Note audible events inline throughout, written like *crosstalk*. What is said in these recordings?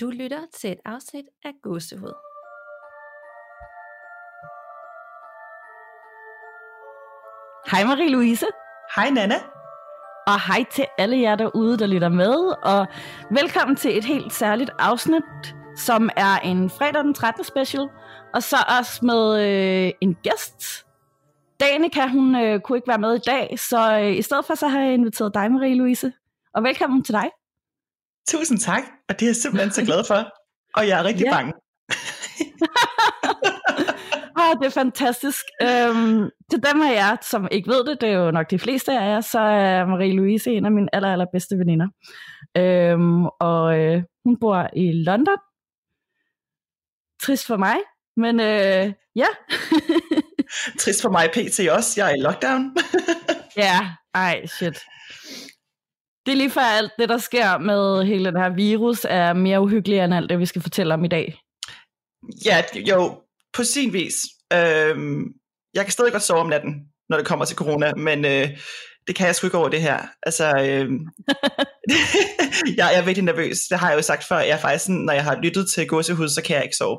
Du lytter til et afsnit af Gåsehud. Hej Marie-Louise. Hej Nana. Og hej til alle jer derude, der lytter med. Og velkommen til et helt særligt afsnit, som er en fredag den 13. special. Og så også med øh, en gæst. Danika, hun øh, kunne ikke være med i dag, så øh, i stedet for så har jeg inviteret dig, Marie-Louise. Og velkommen til dig. Tusind tak, og det er jeg simpelthen så glad for. Og jeg er rigtig Ja. bange. *laughs* Ah, det er fantastisk. Øhm, til dem af jer, som ikke ved det, det er jo nok de fleste af jer, så er Marie-Louise en af mine aller, allerbedste veninder. Øhm, og øh, hun bor i London. Trist for mig, men øh, ja. *laughs* Trist for mig pt. også. Jeg er i lockdown. ja, ej, shit. Det er lige før alt det, der sker med hele den her virus, er mere uhyggeligt end alt det, vi skal fortælle om i dag. ja, jo, på sin vis. Øhm, jeg kan stadig godt sove om natten, når det kommer til corona, men øh, det kan jeg sgu ikke over det her. Altså, øhm, *laughs* jeg, jeg er virkelig nervøs. Det har jeg jo sagt før. Jeg er faktisk sådan, når jeg har lyttet til gåsehud, så kan jeg ikke sove.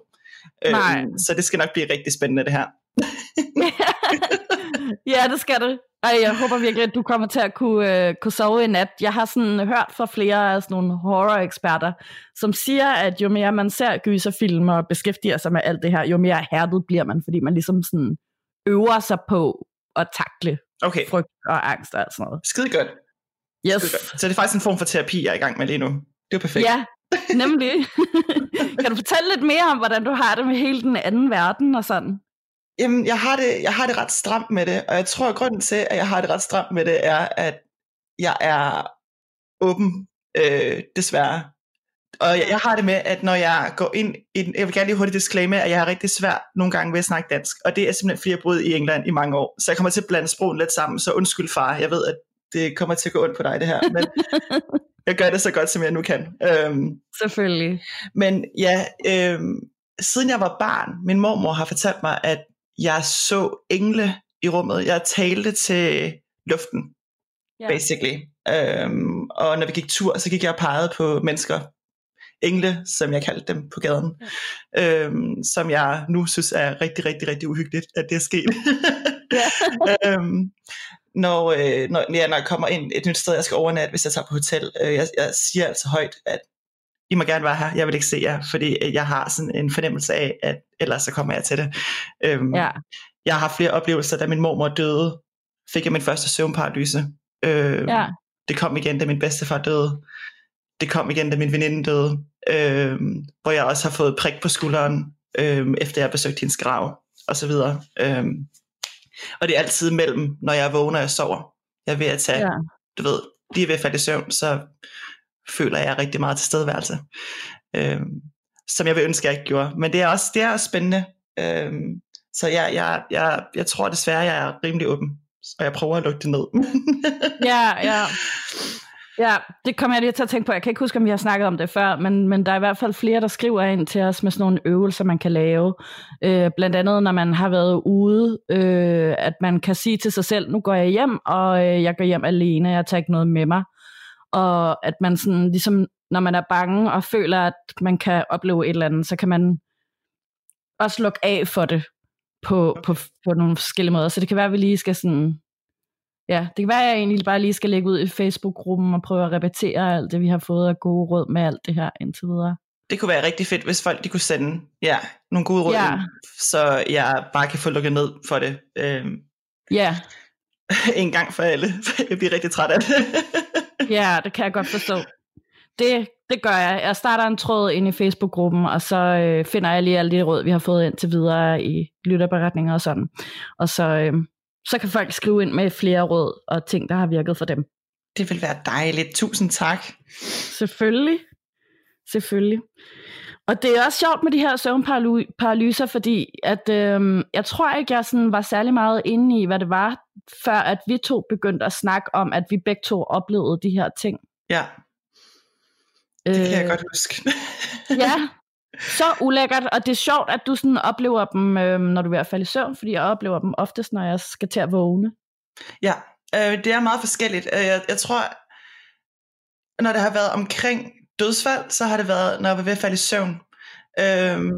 Nej. Øhm, så det skal nok blive rigtig spændende det her. *laughs* *laughs* *laughs* ja, det skal det. Ej, jeg håber virkelig, at du kommer til at kunne, øh, kunne sove i nat. Jeg har sådan hørt fra flere af sådan nogle horror-eksperter, som siger, at jo mere man ser gyserfilm og beskæftiger sig med alt det her, jo mere hærdet bliver man, fordi man ligesom sådan øver sig på at takle Okay, frygt og angst og sådan noget. skide godt. Yes. Skide godt. Så det er faktisk en form for terapi, jeg er i gang med lige nu. Det er perfekt. Ja, nemlig. *laughs* kan du fortælle lidt mere om, hvordan du har det med hele den anden verden og sådan? Jamen, jeg har, det, jeg har det ret stramt med det, og jeg tror, at grunden til, at jeg har det ret stramt med det, er, at jeg er åben, øh, desværre. Og jeg, jeg har det med, at når jeg går ind i den, jeg vil gerne lige hurtigt disclaimer, at jeg har rigtig svært nogle gange ved at snakke dansk, og det er simpelthen fordi jeg boet i England i mange år, så jeg kommer til at blande sprogen lidt sammen, så undskyld far, jeg ved, at det kommer til at gå ondt på dig det her, men *laughs* jeg gør det så godt, som jeg nu kan. Øhm, Selvfølgelig. men ja, øh, siden jeg var barn, min mormor har fortalt mig, at jeg så engle i rummet. Jeg talte til luften, Ja. basically. Øhm, og når vi gik tur, så gik jeg og pegede på mennesker, engle, som jeg kaldte dem på gaden, ja. øhm, som jeg nu synes er rigtig, rigtig, rigtig uhyggeligt, at det er sket. Ja. *laughs* øhm, når, øh, når, ja, når jeg kommer ind et nyt sted, jeg skal overnatte, hvis jeg tager på hotel, øh, jeg, jeg siger altså højt, at I må gerne være her, jeg vil ikke se jer, fordi jeg har sådan en fornemmelse af, at ellers så kommer jeg til det. Øhm, ja. Jeg har haft flere oplevelser, da min mormor døde, fik jeg min første søvnparalyse. Øhm, Ja. Det kom igen, da min bedstefar døde. Det kom igen, da min veninde døde. Øhm, hvor jeg også har fået prik på skulderen, øhm, efter jeg har besøgt hendes grav, og så videre. Øhm, og det er altid mellem, når jeg vågner og jeg sover. Jeg er ved at tage, Ja. du ved, lige ved at falde i søvn, så føler jeg rigtig meget tilstedeværelse. Øhm, som jeg vil ønske, jeg ikke gjorde. Men det er også, det er også spændende. Øhm, så jeg, jeg, jeg, jeg tror desværre, jeg er rimelig åben. Og jeg prøver at lukke det ned. *laughs* Ja, ja. Ja, det kommer jeg lige til at tænke på. Jeg kan ikke huske, om vi har snakket om det før, men, men der er i hvert fald flere, der skriver ind til os med sådan nogle øvelser, man kan lave. Øh, blandt andet, når man har været ude, øh, at man kan sige til sig selv, nu går jeg hjem, og øh, jeg går hjem alene, jeg tager ikke noget med mig. Og at man sådan, ligesom, når man er bange og føler, at man kan opleve et eller andet, så kan man også lukke af for det på, på, på nogle forskellige måder. Så det kan være, at vi lige skal sådan Ja, det kan være, at jeg egentlig bare lige skal lægge ud i Facebook-gruppen og prøve at repetere alt det, vi har fået af gode råd med alt det her indtil videre. det kunne være rigtig fedt, hvis folk de kunne sende ja, nogle gode råd, Ja. så jeg bare kan få lukket ned for det. Øhm, Ja, *laughs* en gang for alle. *laughs* jeg bliver rigtig træt af det. ja, det kan jeg godt forstå. Det, det gør jeg. Jeg starter en tråd ind i Facebook-gruppen, og så øh, finder jeg lige alle de råd, vi har fået indtil videre i lytterberetninger og sådan. Og så, øh, så kan folk skrive ind med flere råd og ting, der har virket for dem. det vil være dejligt. Tusind tak. Selvfølgelig. Selvfølgelig. Og det er også sjovt med de her søvnparalyser, fordi at, øhm, jeg tror ikke, jeg sådan var særlig meget inde i, hvad det var, før at vi to begyndte at snakke om, at vi begge to oplevede de her ting. Ja, det kan jeg Øh, godt huske. *laughs* Ja, så ulækkert, og det er sjovt, at du sådan oplever dem, øhm, når du er ved at falde i søvn, fordi jeg oplever dem oftest, når jeg skal til at vågne. Ja, øh, det er meget forskelligt. Øh, jeg, jeg tror, når det har været omkring dødsfald, så har det været, når jeg var ved at falde i søvn. Øhm,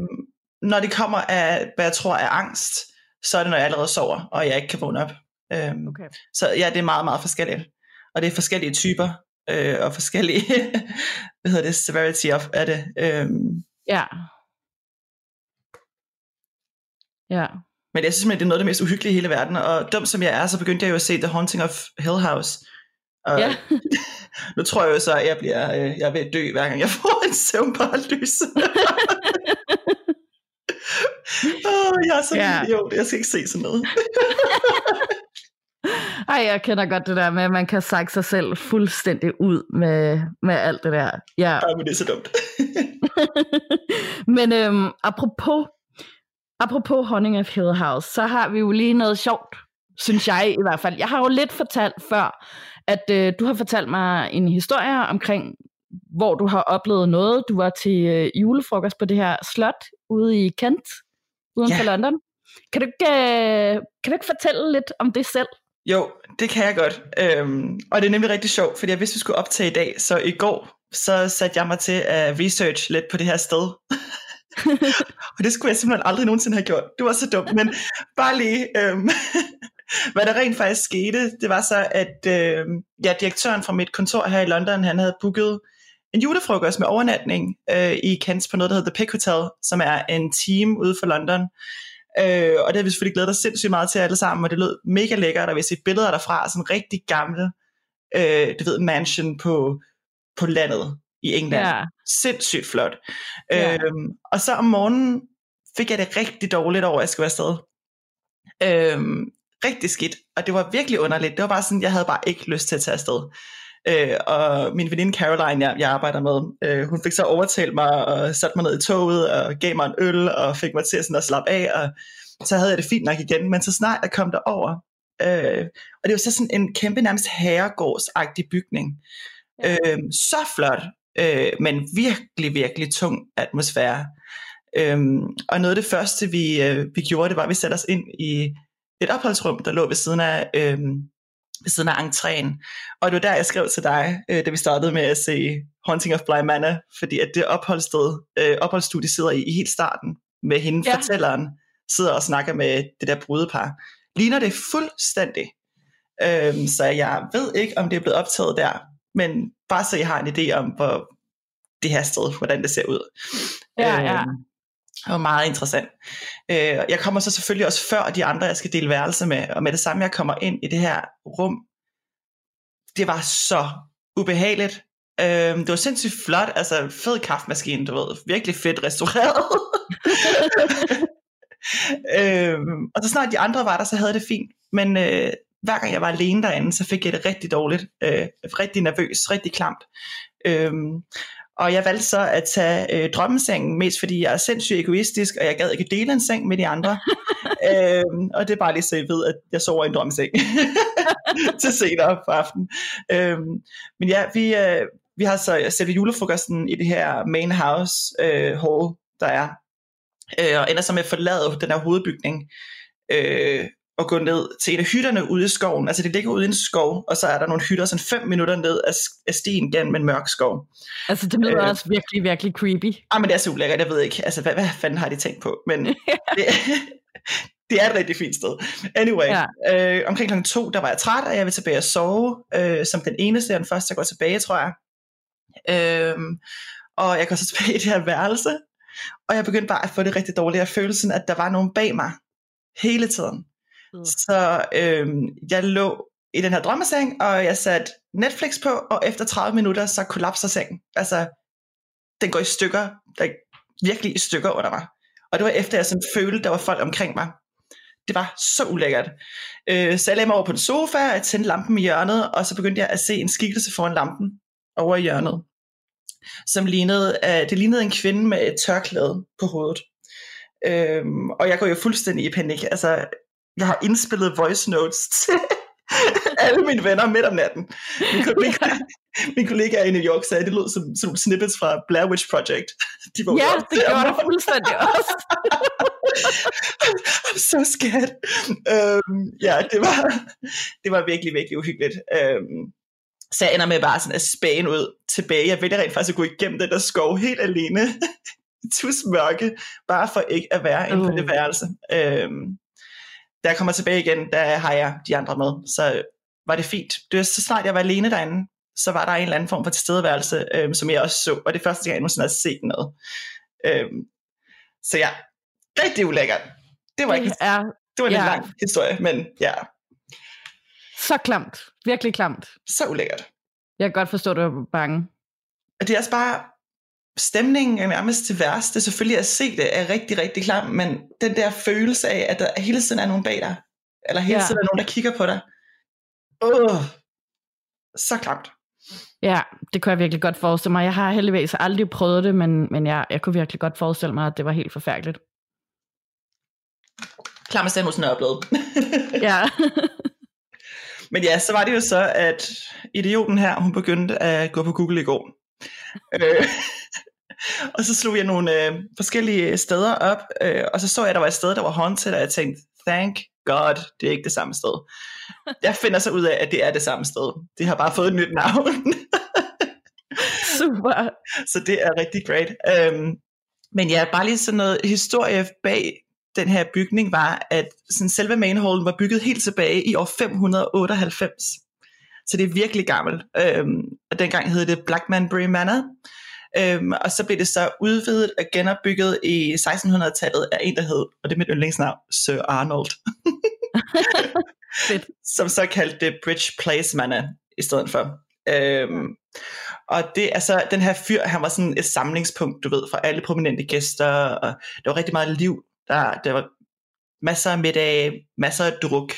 når det kommer af, hvad jeg tror er angst, så er det, når jeg allerede sover, og jeg ikke kan vågne op. Øhm, Okay. Så ja, det er meget, meget forskelligt. Og det er forskellige typer, øh, og forskellige, *laughs* hvad hedder det, severity of, af det. Øhm, Ja. Ja. men jeg synes simpelthen, det er noget af det mest uhyggelige i hele verden, og dum som jeg er, så begyndte jeg jo at se The Haunting of Hill House. Og Ja. *laughs* nu tror jeg jo så, at jeg, bliver, øh, jeg er ved at dø, hver gang jeg *laughs* får en søvnparalyse. Åh, jeg er så Ja. ja. idiot, jeg skal ikke se sådan noget. Ej, jeg kender godt det der med, at man kan sakke sig selv fuldstændig ud med, med alt det der. Ja. Ej, men det er så dumt. *laughs* Men øhm, apropos, apropos Honning of Hill House, så har vi jo lige noget sjovt, synes jeg i hvert fald. Jeg har jo lidt fortalt før, at øh, du har fortalt mig en historie omkring, hvor du har oplevet noget. Du var til øh, julefrokost på det her slot ude i Kent, uden Ja. for London. Kan du, ikke, øh, kan du ikke fortælle lidt om det selv? Jo, det kan jeg godt. Øhm, og det er nemlig rigtig sjovt, fordi jeg vidste, vi skulle optage i dag, så i går, så satte jeg mig til at research lidt på det her sted. *laughs* og det skulle jeg simpelthen aldrig nogensinde have gjort. Det var så dumt, men bare lige, øhm, *laughs* hvad der rent faktisk skete, det var så, at øhm, ja, direktøren fra mit kontor her i London, han havde booket en julefrokost med overnatning øh, i Kent på noget, der hedder The Pick Hotel, som er en team ude for London. Øh, og det har vi selvfølgelig glædet os sindssygt meget til alle sammen, og det lød mega lækkert, og vi har set billeder derfra, sådan en rigtig gammel, øh, du ved, mansion på, på landet i England. Ja. Sindssygt flot. Ja. Øhm, og så om morgenen fik jeg det rigtig dårligt over, at jeg skulle afsted. Øhm, rigtig skidt, og det var virkelig underligt. Det var bare sådan, jeg havde bare ikke lyst til at tage afsted. Øh, og min veninde Caroline, jeg, jeg arbejder med, øh, hun fik så overtalt mig og satte mig ned i toget og gav mig en øl og fik mig til sådan at slappe af, og så havde jeg det fint nok igen. Men så snart jeg kom derover, øh, og det var så sådan en kæmpe nærmest herregårdsagtig bygning. Ja. Øh, så flot, øh, men virkelig, virkelig tung atmosfære. Øhm, og noget af det første, vi, øh, vi gjorde, det var, at vi satte os ind i et opholdsrum, der lå ved siden af, øhm, ved siden af entréen. Og det var der, jeg skrev til dig, øh, da vi startede med at se Haunting of Bly Manor, fordi at det opholdssted, øh, opholdsstudie sidder i, i helt starten, med hende, Ja. fortælleren, sidder og snakker med det der brudepar. Ligner det fuldstændig. Øhm, så jeg ved ikke, om det er blevet optaget der, men bare så I har en idé om, hvor det her sted, hvordan det ser ud. Ja, ja. Øhm, det var meget interessant. Øh, jeg kommer så selvfølgelig også før de andre, jeg skal dele værelse med, og med det samme, jeg kommer ind i det her rum, det var så ubehageligt. Øh, det var sindssygt flot, altså fed kaffemaskine, du ved, virkelig fedt restaureret. *laughs* øh, og så snart de andre var der, så havde det fint. Men øh, hver gang jeg var alene derinde, så fik jeg det rigtig dårligt, øh, rigtig nervøs, rigtig klamt. Øh, og jeg valgte så at tage øh, drømmesengen, mest fordi jeg er sindssygt egoistisk, og jeg gad ikke dele en seng med de andre. *laughs* øhm, og det er bare lige så I ved, at jeg sover i en drømmeseng *laughs* til senere på aftenen. Øhm, men ja, vi, øh, vi har så selve julefrokosten i det her main house øh, hall, der er. Øh, og ender så med at forlade den her hovedbygning. Øh, og gå ned til en af hytterne ude i skoven. Altså det ligger ude i en skov, og så er der nogle hytter sådan fem minutter ned af, stien gennem en mørk skov. Altså, det lyder Øh. også virkelig, virkelig creepy. Ah, men det er så ulækkert, jeg ved ikke, altså hvad, hvad fanden har de tænkt på, men *laughs* det, det er et rigtig fint sted. Anyway, Ja. øh, omkring kl. to, der var jeg træt, og jeg vil tilbage og sove, øh, som den eneste, og den første, jeg går tilbage, tror jeg. Øh, og jeg går så *laughs* tilbage i det her værelse, og jeg begyndte bare at få det rigtig dårligt af følelsen, at der var nogen bag mig hele tiden. Mm. Så øh, jeg lå i den her drømmeseng, og jeg satte Netflix på, og efter 30 minutter, så kollapser sengen. Altså, den går i stykker, der virkelig i stykker under mig. Og det var efter, jeg sådan følte, der var folk omkring mig. Det var så ulækkert. Øh, så jeg lagde mig over på en sofa, jeg tændte lampen i hjørnet, og så begyndte jeg at se en skikkelse foran lampen over i hjørnet, som lignede, øh, det lignede en kvinde med et tørklæde på hovedet. Øhm, og jeg går jo fuldstændig i panik. Altså, jeg har indspillet voice notes til alle mine venner midt om natten. Min kollega, min kollega i New York sagde, at det lød som, som snippets fra Blair Witch Project. De var Ja, det gjorde det fuldstændig også. *laughs* I'm so scared. Øhm, ja, det var, det var virkelig, virkelig uhyggeligt. Øhm, Så jeg ender med bare sådan at spæne ud tilbage. Jeg vælger rent faktisk at gå igennem den der skov helt alene. *laughs* Tusmørke, bare for ikke at være inde på det Uh. værelse. Øhm, da jeg kommer tilbage igen, der har jeg de andre med. Så var det fint. Det var så snart jeg var alene derinde, så var der en eller anden form for tilstedeværelse, øhm, som jeg også så. Og det er første gang, jeg nogensinde har set noget. Øhm, så ja, rigtig ulækkert. Det var, ikke, Det er det var en ja. lang historie, men ja, så klamt. Virkelig klamt. så ulækkert. Jeg kan godt forstå, at du er bange. Og det er også bare, stemningen er nærmest til værste. Selvfølgelig at se det er rigtig, rigtig klam, men den der følelse af, at der hele tiden er nogen bag dig, eller hele Ja. tiden er nogen, der kigger på dig. Åh, så klamt. Ja, det kunne jeg virkelig godt forestille mig. Jeg har heldigvis aldrig prøvet det, men, men jeg, jeg kunne virkelig godt forestille mig, at det var helt forfærdeligt. Klammest jeg nogensinde har oplevet. *laughs* Ja. Men ja, så var det jo så, at idioten her, hun begyndte at gå på Google i går. Øh, *laughs* og så slog jeg nogle øh, forskellige steder op, øh, og så så jeg, at der var et sted, der var haunted, og jeg tænkte, thank God, det er ikke det samme sted. *laughs* Jeg finder så ud af, at det er det samme sted. Det har bare fået et nyt navn. *laughs* Super. så det er rigtig great. Øhm, men ja, bare lige sådan noget historie bag den her bygning var, at sådan selve manholen var bygget helt tilbage i år 598. Så det er virkelig gammelt. Øhm, og dengang hed det Blackmanbury Manor. Øhm, og så blev det så udvidet og genopbygget i 1600-tallet af en, der hed, og det er mit yndlingsnavn, Sir Arnold. *laughs* Som så kaldte det Bridge Place Manor i stedet for. Øhm, og det er så, den her fyr, han var sådan et samlingspunkt, du ved, for alle prominente gæster, og der var rigtig meget liv, der, der var masser af middag, masser af druk,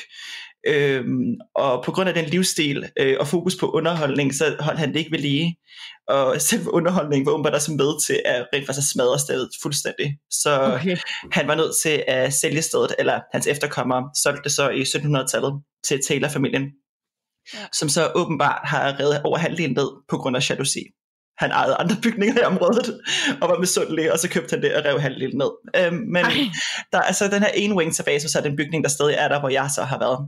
øhm, og på grund af den livsstil øh, og fokus på underholdning, så holdt han det ikke ved lige, og selve underholdningen var åbenbart også med til at rent faktisk smadre stedet fuldstændig, så Okay. han var nødt til at sælge stedet, eller hans efterkommere solgte det så i 1700-tallet til Taylor-familien, Ja. som så åbenbart har reddet over halvdelen ned på grund af jalousi. Han ejede andre bygninger i området, og var misundelig, og så købte han det og rev halvdelen ned. Øhm, men Ej. der er så den her ene wing tilbage, så er den bygning, der stadig er der, hvor jeg så har været.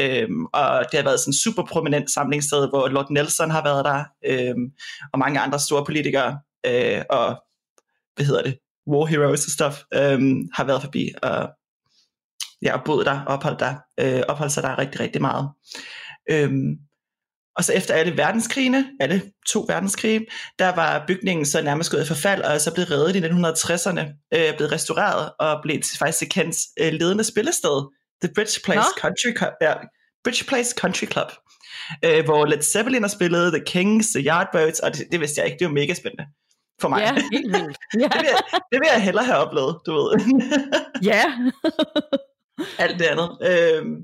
Øhm, og det har været sådan en super prominent samlingssted, hvor Lord Nelson har været der, øhm, og mange andre store politikere, øh, og hvad hedder det, war heroes og stuff, øhm, har været forbi, og ja, og boet der, opholdt der, øh, opholdt sig der rigtig, rigtig meget. Øhm, og så efter alle verdenskrigene, alle to verdenskrige, der var bygningen så nærmest gået i forfald, og så blev reddet i 1960'erne, øh, blev restaureret, og blev faktisk kendt øh, ledende spillested, The Bridge Place Nå. Country Club, ja, Bridge Place Country Club, øh, hvor Led Zeppelin har spillet, The Kings, The Yardbirds, og det, det vidste jeg ikke, det var mega spændende for mig. Ja, helt vildt. Ja. *laughs* det, vil jeg, det vil jeg hellere have oplevet, du ved. *laughs* ja. alt det andet. Øhm,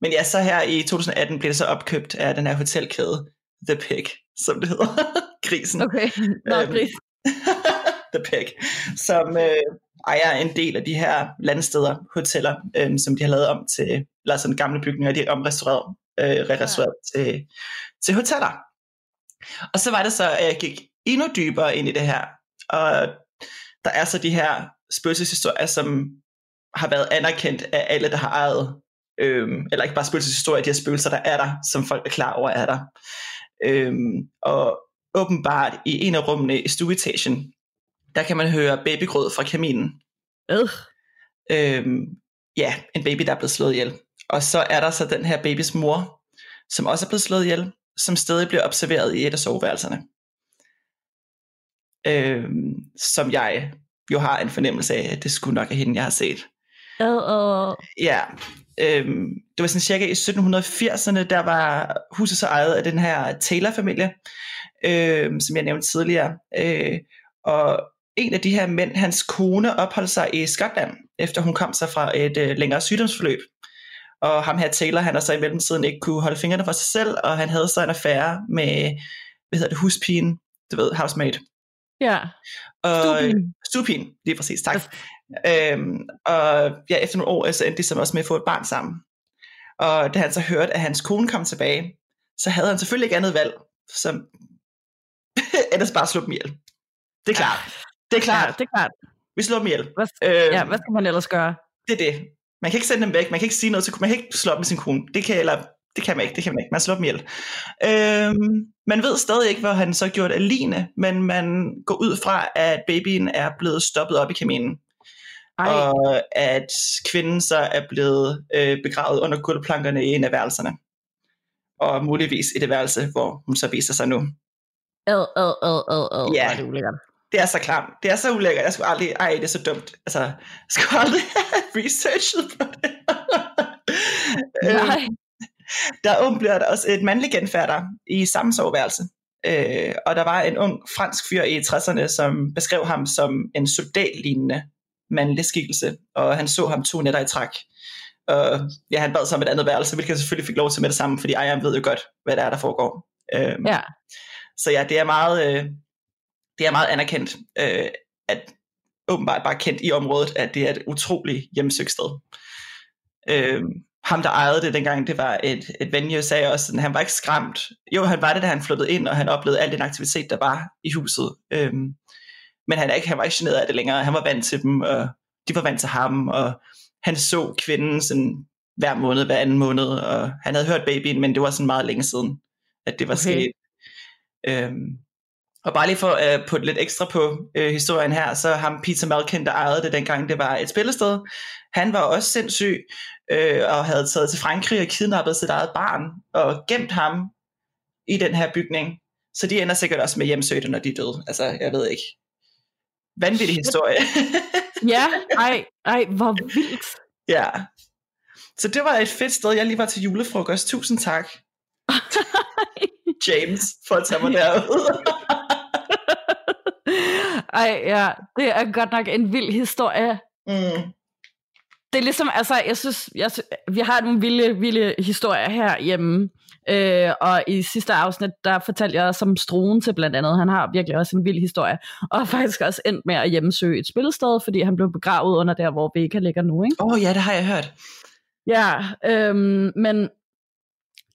men ja, så her i 2018 blev det så opkøbt af den her hotelkæde, The Pig, som det hedder. *laughs* Grisen. Okay. Nå, Øhm, gris. The Pig, som øh, ejer en del af de her landsteder, hoteller, øh, som de har lavet om til, eller sådan gamle bygninger, de er omrestaureret, øh, re-restaureret ja. til, til hoteller. Og så var det så, at jeg gik endnu dybere ind i det her, og der er så de her spøgelseshistorier, som har været anerkendt af alle, der har ejet, øhm, eller ikke bare spøgelseshistorier, de her spøgelser, der er der, som folk er klar over er der. Øhm, og åbenbart i en af rummene i stueetagen, der kan man høre babygrød fra kaminen. Øh. Øhm, ja, en baby, der er blevet slået ihjel. Og så er der så den her babys mor, som også er blevet slået ihjel, som stadig bliver observeret i et af soveværelserne. Øhm, som jeg jo har en fornemmelse af, at det skulle nok er hende, jeg har set. Øh, øh. Ja, øhm, det var sådan cirka i 1780'erne, der var huset så ejet af den her Taylor-familie, øhm, som jeg nævnte tidligere. Øh, og en af de her mænd, hans kone, opholdt sig i Skotland, efter hun kom sig fra et øh, længere sygdomsforløb. Og ham her Taylor, han har så i mellemtiden ikke kunne holde fingrene for sig selv, og han havde så en affære med, hvad hedder det, huspigen, du ved, housemaid. Ja. Og, Stuepigen. Stuepigen, lige præcis, tak. Øhm, og ja, efter nogle år, så endte de så også med at få et barn sammen. Og da han så hørte, at hans kone kom tilbage, så havde han selvfølgelig ikke andet valg, som *laughs* ellers bare slå dem ihjel. Det er klart. Det er Ja, klart. det er klart. Vi slår dem ihjel. Hvad, Øhm, ja, hvad skal man ellers gøre? Det er det. Man kan ikke sende dem væk, man kan ikke sige noget til man kan ikke slå op med sin kone. Det kan, eller det kan man ikke, det kan man ikke. Man slår dem ihjel. Øhm, man ved stadig ikke, hvor han så gjort af line, men man går ud fra, at babyen er blevet stoppet op i kaminen. Ej, Og at kvinden så er blevet øh, begravet under gulvplankerne i en af værelserne. Og muligvis i det værelse, hvor hun så viser sig nu. ad, ad, ad, ad, ad. Ja. Hvor er det ulækkert. Det er så klamt. Det er så ulækkert. Jeg skulle aldrig... Ej, det er så dumt. Altså, jeg skulle aldrig have researchet på det. *laughs* Øhm, Nej. Der bliver der også et mandlig genfærder i samme soveværelse. Øh, og der var en ung fransk fyr i 60'erne, som beskrev ham som en soldatlignende mandlig skikkelse, og han så ham to nætter i træk. Og ja, han bad sig om et andet værelse, hvilket jeg selvfølgelig fik lov til med det samme, fordi ejeren ved jo godt, hvad der er, der foregår. Øh, Ja. Så ja, det er meget, øh, det er meget anerkendt, øh, at åbenbart bare kendt i området, at det er et utroligt hjemsøgt sted. Øh, ham, der ejede det dengang, det var et, et venue, sagde også, at han var ikke skræmt. Jo, han var det, da han flyttede ind, og han oplevede al den aktivitet, der var i huset. Øhm, men han, er ikke, han var ikke generet af det længere. Han var vant til dem, og de var vant til ham, og han så kvinden sådan hver måned, hver anden måned, og han havde hørt babyen, men det var sådan meget længe siden, at det var okay. sket. Øhm, og bare lige for at uh, putte lidt ekstra på øh, historien her, så ham Peter Malkin, der ejede det dengang, det var et spillested. Han var også sindssyg, øh, og havde taget til Frankrig og kidnappet sit eget barn, og gemt ham i den her bygning. Så de ender sikkert også med hjemsøgte, når de er døde. Altså, jeg ved ikke. Vanvittig historie. *laughs* Ja, ej, ej, hvor vildt. ja. Så det var et fedt sted. Jeg lige var til julefrokost. Tusind tak, *laughs* James, for at tage mig derud. *laughs* Ej, ja, det er godt nok en vild historie. mm. Det er ligesom, altså, jeg synes, jeg, sy- vi har nogle vilde, vilde historier herhjemme. Øh, og i sidste afsnit, der fortalte jeg også om Struen til blandt andet. Han har virkelig også en vild historie. Og faktisk også endt med at hjemsøge et spillested, fordi han blev begravet under der, hvor Vega ligger nu. Åh oh, ja, det har jeg hørt. Ja, øhm, men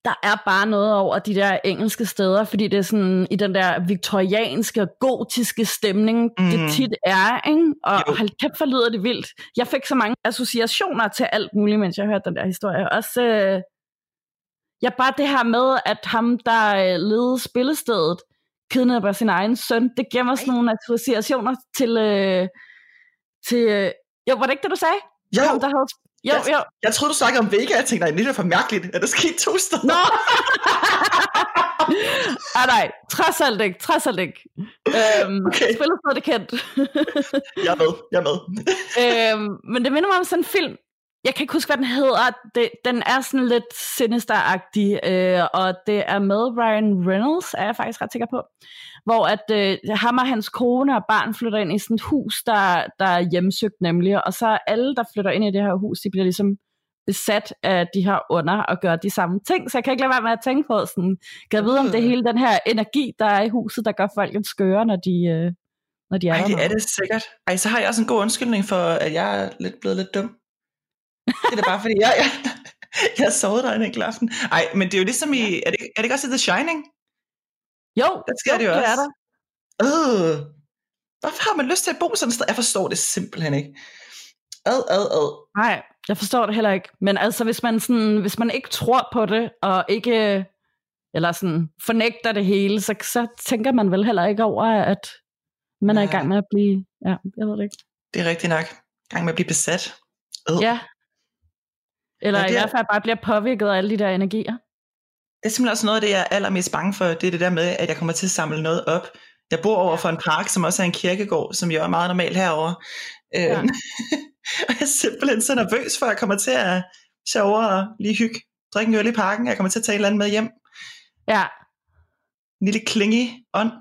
der er bare noget over de der engelske steder, fordi det er sådan i den der viktorianske, gotiske stemning, mm. Mhm. det tit er, ikke? Og Jo. hold kæft, for lyder det vildt. Jeg fik så mange associationer til alt muligt, mens jeg hørte den der historie. Også, øh, ja, bare det her med, at ham, der øh, ledede spillestedet, kidnapper sin egen søn, det giver mig sådan nogle associationer til, øh, til øh, jo, var det ikke det, du sagde? Jo, Ham, der havde, jo, Yes. jo, jeg troede, du snakkede om Vega. Jeg tænkte, nej, det er for mærkeligt. Er der sket to steder? Nå! *laughs* ah, nej, trods alt ikke, trods alt ikke. Øhm, Okay. Spillet er det kendt. *laughs* Jeg er med, jeg er med. *laughs* øhm, men det minder mig om sådan en film. Jeg kan ikke huske, hvad den hedder. Det, den er sådan lidt sinister øh, og det er med Ryan Reynolds, er jeg faktisk ret sikker på. Hvor at øh, ham og hans kone og barn flytter ind i sådan et hus, der, der er hjemsøgt nemlig. Og så alle, der flytter ind i det her hus, de bliver ligesom besat af de her under og gør de samme ting. Så jeg kan ikke lade være med at tænke på sådan, kan jeg vide, om det er Øh. hele den her energi, der er i huset, der gør folk lidt skøre, når de, øh, når de er Ej, der. det er det sikkert. Ej, så har jeg også en god undskyldning for, at jeg er lidt blevet lidt dum. Det er da bare fordi, jeg, jeg, jeg sovet der en enkelt aften. Ej, men det er jo ligesom i, *laughs* er det, er det ikke også i The Shining? Jo, Der sker det jo det også. er der. Øh, hvorfor har man lyst til at bo sådan et sted? Jeg forstår det simpelthen ikke. Ad, ad, ad. Nej, jeg forstår det heller ikke. Men altså, hvis man, sådan, hvis man ikke tror på det, og ikke eller sådan fornægter det hele, så, så tænker man vel heller ikke over, at man er i gang med at blive... Ja, jeg ved det ikke. Det er rigtigt nok. Gang med at blive besat. Øh. Ja. Eller Ja, ja, det i er- hvert fald bare bliver påvirket af alle de der energier. Det er simpelthen også noget af det, jeg er allermest bange for. Det er det der med, at jeg kommer til at samle noget op. Jeg bor over for en park, som også er en kirkegård, som jo er meget normalt herovre. Ja. Ja. *laughs* og jeg er simpelthen så nervøs for, at jeg kommer til at tage over og lige hygge, drikke en øl i parken. Jeg kommer til at tage et eller andet med hjem. Ja, En lille klinge ånd.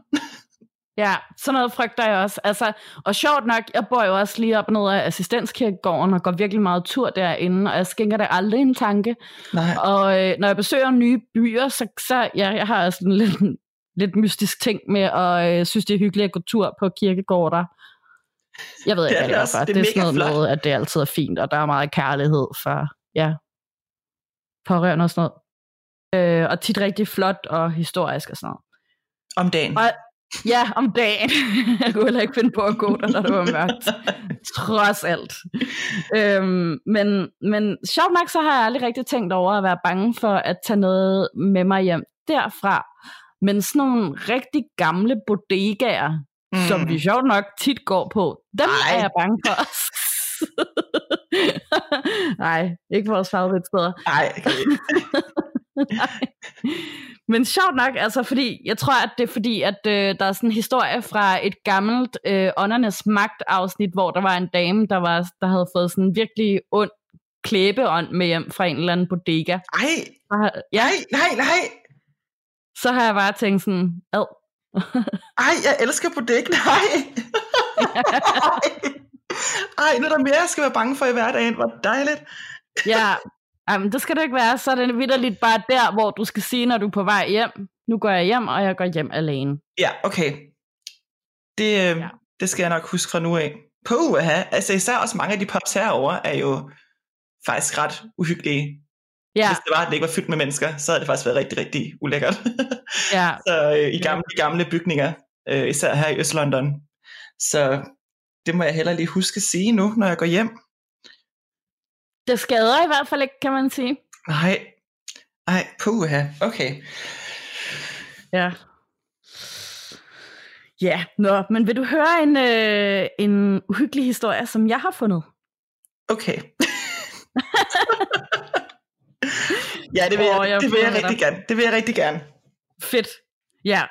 Ja, sådan noget frygter jeg også. Altså, og sjovt nok, jeg bor jo også lige op ned af assistenskirkegården, og går virkelig meget tur derinde, og jeg skænker det aldrig en tanke. Nej. Og øh, når jeg besøger nye byer, så, så ja, jeg har sådan lidt, lidt mystisk ting med, og øh, synes, det er hyggeligt at gå tur på kirkegårder. Jeg ved Det ikke, er hvad det er også. Det Det er er, sådan noget flot. med, at det altid er fint, og der er meget kærlighed for, ja, pårørende og sådan noget. Øh, og tit rigtig flot og historisk og sådan noget. Om dagen. Og, Ja, om dagen. *laughs* Jeg kunne heller ikke finde på at gå der, når det var mørkt. Trods alt. Øhm, men, men sjovt nok, så har jeg aldrig rigtig tænkt over at være bange for at tage noget med mig hjem derfra. Men sådan nogle rigtig gamle bodegaer, mm. som vi sjovt nok tit går på, dem Ej. er jeg bange for. *laughs* Nej, ikke vores favoritsteder. Nej, Nej. Men sjovt nok, altså fordi, jeg tror, at det er fordi, at øh, der er sådan en historie fra et gammelt øh, åndernes magt afsnit, hvor der var en dame, der, var, der havde fået sådan en virkelig ond klæbeånd med hjem fra en eller anden bodega. Ej, ja. nej, nej, nej. Så har jeg bare tænkt sådan, ad. *laughs* Ej, jeg elsker bodega, nej. *laughs* Ej, nu er der mere, jeg skal være bange for i hverdagen. Hvor dejligt. ja, Jamen, det skal det ikke være. Så er det vidderligt bare der, hvor du skal sige, når du er på vej hjem. Nu går jeg hjem, og jeg går hjem alene. Ja, okay. Det, øh, ja. det skal jeg nok huske fra nu af. På have. Altså især også mange af de pops herover er jo faktisk ret uhyggelige. Ja. Hvis det var, at det ikke var fyldt med mennesker, så havde det faktisk været rigtig, rigtig ulækkert. Ja. *laughs* så øh, i gamle, de gamle bygninger, øh, især her i Øst-London. Så det må jeg heller lige huske at sige nu, når jeg går hjem. Det skader i hvert fald ikke, kan man sige. Nej. Ej, puha. Okay. Ja. Ja, nå, men vil du høre en, øh, en uhyggelig historie, som jeg har fundet? Okay. *laughs* ja, det vil, jeg, jeg, det vil jeg rigtig gerne. Det vil jeg rigtig gerne. Fedt. Ja,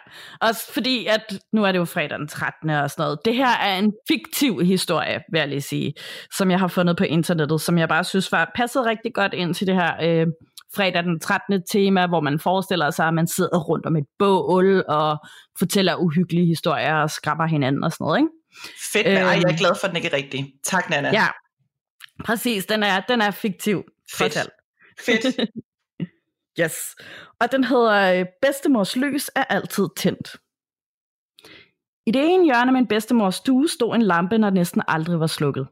også fordi, at nu er det jo fredag den 13. og sådan noget. Det her er en fiktiv historie, vil jeg lige sige, som jeg har fundet på internettet, som jeg bare synes var passet rigtig godt ind til det her øh, fredag den 13. tema, hvor man forestiller sig, at man sidder rundt om et bål og fortæller uhyggelige historier og skrabber hinanden og sådan noget, ikke? Fedt, øhm, ej, jeg er øhm. glad for, at den ikke er rigtig. Tak, Nana. Ja, præcis. Den er, den er fiktiv. Fedt. Fedt. *laughs* Yes. Og den hedder øh, Bedstemors lys er altid tændt. I det ene hjørne af min bedstemors stue stod en lampe, når næsten aldrig var slukket.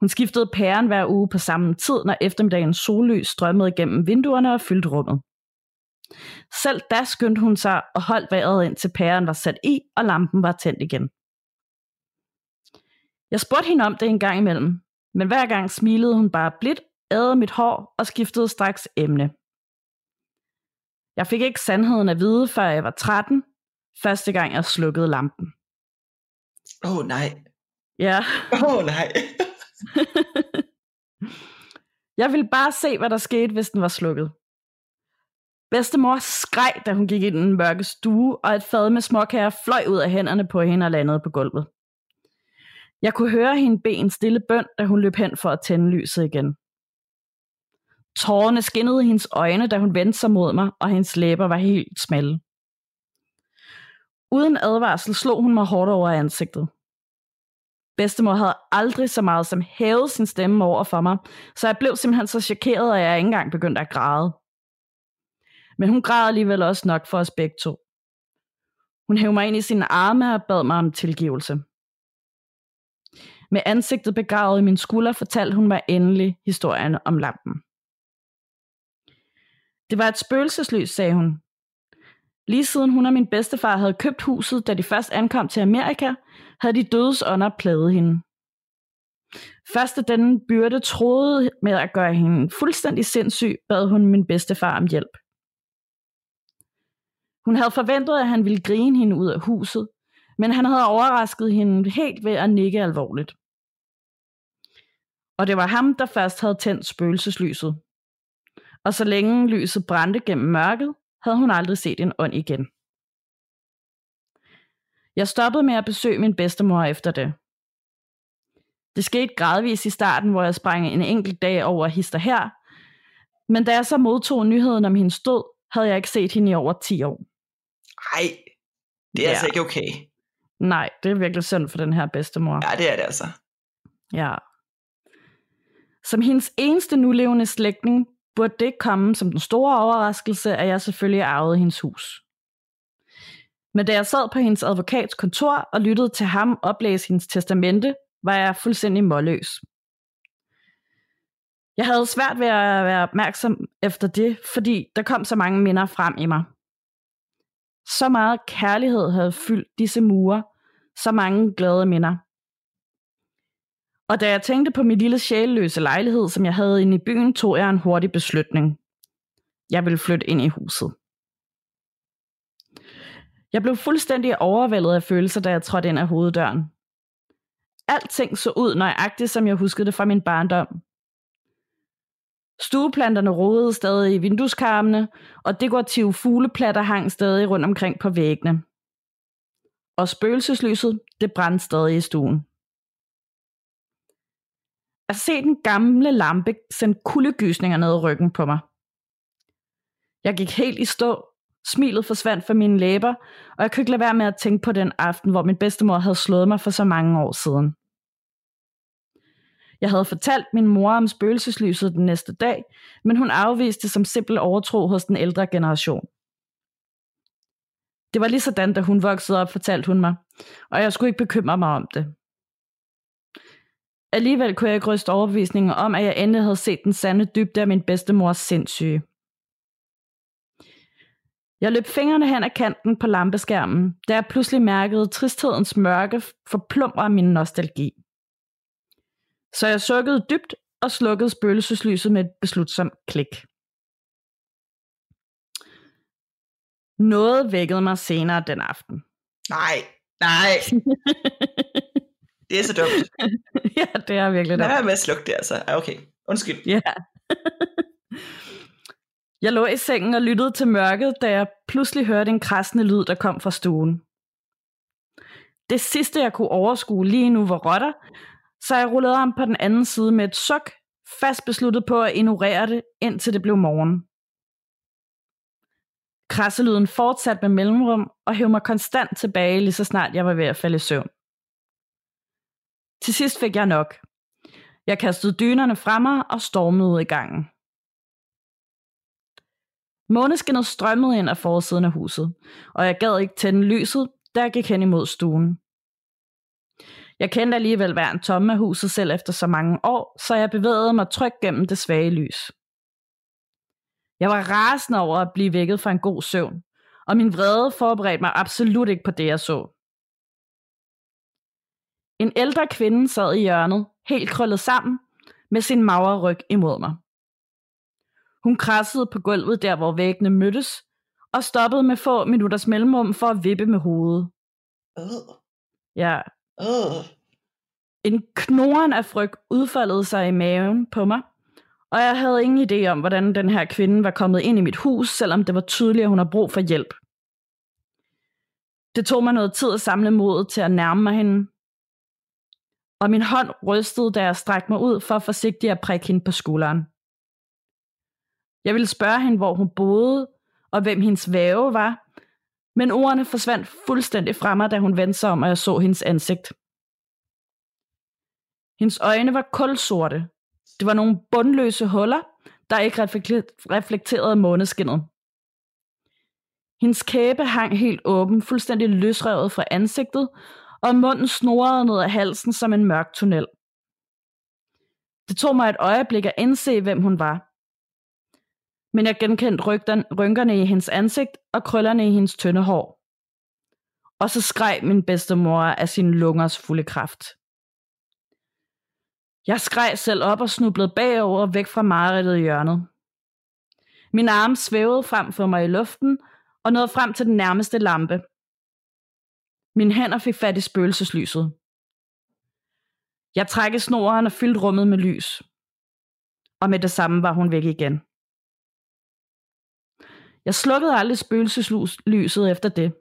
Hun skiftede pæren hver uge på samme tid, når eftermiddagens sollys strømmede igennem vinduerne og fyldte rummet. Selv da skyndte hun sig og holdt vejret ind til pæren var sat i, og lampen var tændt igen. Jeg spurgte hende om det en gang imellem, men hver gang smilede hun bare blidt, ædede mit hår og skiftede straks emne. Jeg fik ikke sandheden at vide, før jeg var 13, første gang jeg slukkede lampen. Åh oh, nej. Ja. Åh oh, nej. *laughs* jeg ville bare se, hvad der skete, hvis den var slukket. Bedstemor skreg, da hun gik ind i den mørke stue, og et fad med småkager fløj ud af hænderne på hende og landede på gulvet. Jeg kunne høre hende bede en stille bøn, da hun løb hen for at tænde lyset igen. Tårerne skinnede i hendes øjne, da hun vendte sig mod mig, og hendes læber var helt smalle. Uden advarsel slog hun mig hårdt over ansigtet. Bedstemor havde aldrig så meget som hævet sin stemme over for mig, så jeg blev simpelthen så chokeret, at jeg ikke engang begyndte at græde. Men hun græd alligevel også nok for os begge to. Hun hævde mig ind i sine arme og bad mig om tilgivelse. Med ansigtet begravet i min skulder fortalte hun mig endelig historien om lampen. Det var et spøgelseslys, sagde hun. Lige siden hun og min bedstefar havde købt huset, da de først ankom til Amerika, havde de dødes ånder plaget hende. Først da denne byrde troede med at gøre hende fuldstændig sindssyg, bad hun min bedstefar om hjælp. Hun havde forventet, at han ville grine hende ud af huset, men han havde overrasket hende helt ved at nikke alvorligt. Og det var ham, der først havde tændt spøgelseslyset og så længe lyset brændte gennem mørket, havde hun aldrig set en ånd igen. Jeg stoppede med at besøge min bedstemor efter det. Det skete gradvist i starten, hvor jeg sprang en enkelt dag over hister her, men da jeg så modtog nyheden om hendes død, havde jeg ikke set hende i over 10 år. Nej, det er ja. altså ikke okay. Nej, det er virkelig synd for den her bedstemor. Ja, det er det altså. Ja. Som hendes eneste nulevende slægtning burde det ikke komme som den store overraskelse, at jeg selvfølgelig arvede hendes hus. Men da jeg sad på hendes advokats kontor og lyttede til ham oplæse hendes testamente, var jeg fuldstændig målløs. Jeg havde svært ved at være opmærksom efter det, fordi der kom så mange minder frem i mig. Så meget kærlighed havde fyldt disse mure, så mange glade minder. Og da jeg tænkte på min lille sjælløse lejlighed, som jeg havde inde i byen, tog jeg en hurtig beslutning. Jeg ville flytte ind i huset. Jeg blev fuldstændig overvældet af følelser, da jeg trådte ind ad hoveddøren. Alting så ud nøjagtigt, som jeg huskede det fra min barndom. Stueplanterne rodede stadig i vindueskarmene, og dekorative fugleplatter hang stadig rundt omkring på væggene. Og spøgelseslyset, det brændte stadig i stuen. At se den gamle lampe sendte kuldegysninger ned i ryggen på mig. Jeg gik helt i stå, smilet forsvandt fra mine læber, og jeg kunne ikke lade være med at tænke på den aften, hvor min bedstemor havde slået mig for så mange år siden. Jeg havde fortalt min mor om spøgelseslyset den næste dag, men hun afviste det som simpel overtro hos den ældre generation. Det var lige sådan, da hun voksede op, fortalte hun mig, og jeg skulle ikke bekymre mig om det. Alligevel kunne jeg ikke ryste overbevisningen om, at jeg endelig havde set den sande dybde af min bedstemors sindssyge. Jeg løb fingrene hen ad kanten på lampeskærmen, da jeg pludselig mærkede tristhedens mørke forplumre min nostalgi. Så jeg sukkede dybt og slukkede spøgelseslyset med et beslutsomt klik. Noget vækkede mig senere den aften. Nej, nej. *laughs* det er så dumt. *laughs* ja, det er virkelig dumt. Være med at slukke det, altså. Ja, okay. Undskyld. Ja. *laughs* jeg lå i sengen og lyttede til mørket, da jeg pludselig hørte en krassende lyd, der kom fra stuen. Det sidste, jeg kunne overskue lige nu, var rotter, så jeg rullede om på den anden side med et suk, fast besluttet på at ignorere det, indtil det blev morgen. Krasselyden fortsatte med mellemrum og hævde mig konstant tilbage, lige så snart jeg var ved at falde i søvn. Til sidst fik jeg nok. Jeg kastede dynerne fra mig og stormede i gangen. Måneskinnet strømmede ind af forsiden af huset, og jeg gad ikke tænde lyset, da jeg gik hen imod stuen. Jeg kendte alligevel hver en tomme af huset selv efter så mange år, så jeg bevægede mig trygt gennem det svage lys. Jeg var rasende over at blive vækket fra en god søvn, og min vrede forberedte mig absolut ikke på det, jeg så. En ældre kvinde sad i hjørnet, helt krøllet sammen, med sin magre ryg imod mig. Hun krassede på gulvet der, hvor væggene mødtes, og stoppede med få minutters mellemrum for at vippe med hovedet. Øh. Ja, Øh. En knoren af frygt udfoldede sig i maven på mig, og jeg havde ingen idé om, hvordan den her kvinde var kommet ind i mit hus, selvom det var tydeligt, at hun har brug for hjælp. Det tog mig noget tid at samle modet til at nærme mig hende, og min hånd rystede, da jeg strakte mig ud for forsigtigt at prikke hende på skulderen. Jeg ville spørge hende, hvor hun boede, og hvem hendes væve var, men ordene forsvandt fuldstændig fra mig, da hun vendte sig om, og jeg så hendes ansigt. Hendes øjne var kulsorte. Det var nogle bundløse huller, der ikke reflekterede måneskinnet. Hendes kæbe hang helt åben, fuldstændig løsrevet fra ansigtet, og munden snorede ned ad halsen som en mørk tunnel. Det tog mig et øjeblik at indse, hvem hun var men jeg genkendte rynkerne i hendes ansigt og krøllerne i hendes tynde hår. Og så skreg min bedstemor af sin lungers fulde kraft. Jeg skreg selv op og snublede bagover væk fra mareridtet i hjørnet. Min arm svævede frem for mig i luften og nåede frem til den nærmeste lampe. Min hænder fik fat i spøgelseslyset. Jeg trækker snoren og fyldte rummet med lys. Og med det samme var hun væk igen. Jeg slukkede aldrig spøgelseslyset efter det.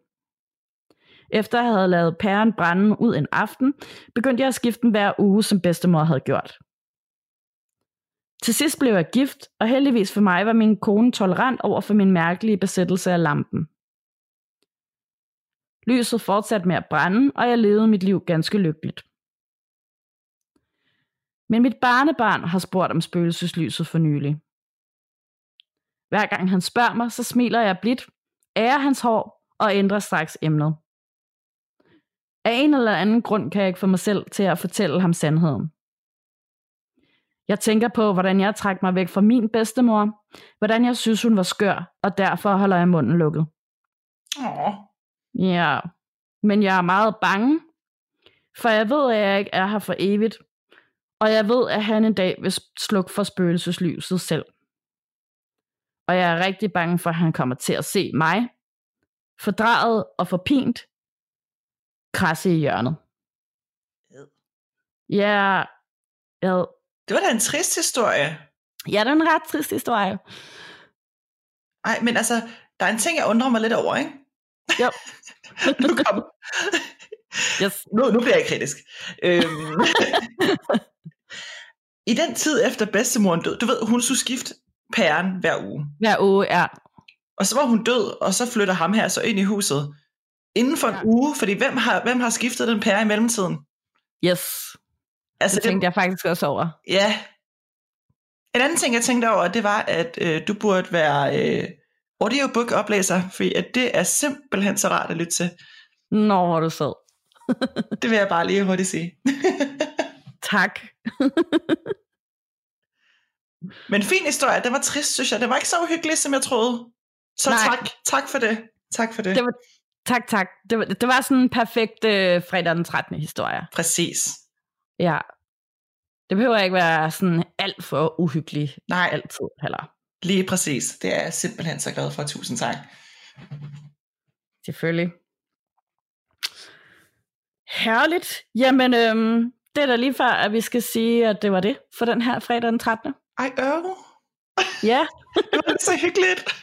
Efter jeg havde lavet pæren brænde ud en aften, begyndte jeg at skifte den hver uge, som bedstemor havde gjort. Til sidst blev jeg gift, og heldigvis for mig var min kone tolerant over for min mærkelige besættelse af lampen. Lyset fortsatte med at brænde, og jeg levede mit liv ganske lykkeligt. Men mit barnebarn har spurgt om spøgelseslyset for nylig. Hver gang han spørger mig, så smiler jeg blidt, ærer hans hår og ændrer straks emnet. Af en eller anden grund kan jeg ikke få mig selv til at fortælle ham sandheden. Jeg tænker på, hvordan jeg trak mig væk fra min bedstemor, hvordan jeg synes, hun var skør, og derfor holder jeg munden lukket. Åh. Ja, men jeg er meget bange, for jeg ved, at jeg ikke er her for evigt, og jeg ved, at han en dag vil slukke for spøgelseslyset selv. Og jeg er rigtig bange for, at han kommer til at se mig, fordraget og forpint, krasse i hjørnet. Ja, ja, Det var da en trist historie. ja, det er en ret trist historie. Ej, men altså, der er en ting, jeg undrer mig lidt over, ikke? Jo. *laughs* nu, kom. Yes. nu, nu bliver jeg kritisk. Øhm, I den tid efter bedstemoren død, du ved, hun skulle skifte pæren hver uge. Hver uge er, Og så var hun død, og så flytter ham her så ind i huset. Inden for en Ja. uge, fordi hvem har, hvem har skiftet den pære i mellemtiden? yes, Altså, det tænkte jeg faktisk også over. Ja. En anden ting, jeg tænkte over, det var, at øh, du burde være øh, audiobook-oplæser, fordi at det er simpelthen så rart at lytte til. Nå, hvor du sød. *laughs* Det vil jeg bare lige hurtigt sige. *laughs* Tak. *laughs* Men fin historie, den var trist, synes jeg. Den var ikke så uhyggelig, som jeg troede. Så Nej. tak, tak for det. Tak for det. Det var, tak, tak. Det var, det var sådan en perfekt øh, fredag den 13. historie. Præcis. Ja. Det behøver ikke være sådan alt for uhyggelig Nej, altid heller. Lige præcis. Det er jeg simpelthen så glad for. Tusind tak. Selvfølgelig. Herligt. Jamen, øhm, det er da lige før, at vi skal sige, at det var det for den her fredag den 13. Ej, øv. Ja, *laughs* Det var så hyggeligt.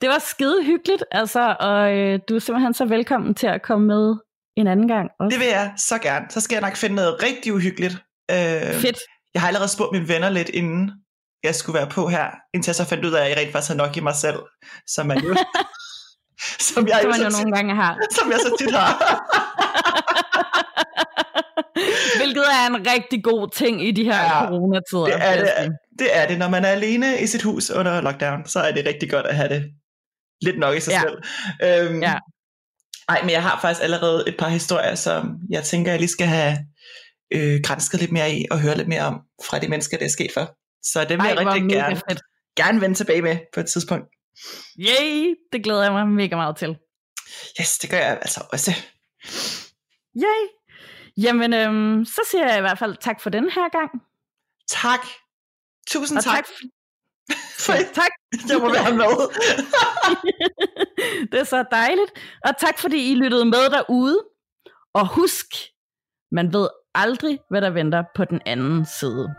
det var skide hyggeligt, altså, og øh, du er simpelthen så velkommen til at komme med en anden gang. Også. Det vil jeg så gerne. Så skal jeg nok finde noget rigtig uhyggeligt. Øh, Fedt. Jeg har allerede spurgt mine venner lidt, inden jeg skulle være på her, indtil jeg så fandt ud af, at jeg rent faktisk havde nok i mig selv, som man jo, *laughs* som jeg Som man jo så nogle gange har. *laughs* som jeg så tit har. *laughs* Hvilket er en rigtig god ting i de her Ja, coronatider. det er det. Det er det. Når man er alene i sit hus under lockdown, så er det rigtig godt at have det lidt nok i sig Ja. selv. Øhm, Ja. Ej, men jeg har faktisk allerede et par historier, som jeg tænker, jeg lige skal have øh, grænsket lidt mere i, og høre lidt mere om fra de mennesker, det er sket for. Så det vil Ej, jeg rigtig gerne, fedt. gerne vende tilbage med på et tidspunkt. Yay, det glæder jeg mig mega meget til. Yes, det gør jeg altså også. Yay. Jamen, øhm, så siger jeg i hvert fald tak for den her gang. Tak. Tusind Og tak, tak, *laughs* for, tak. *laughs* jeg må være med. *laughs* det er så dejligt. Og tak fordi I lyttede med derude. Og husk, man ved aldrig, hvad der venter på den anden side.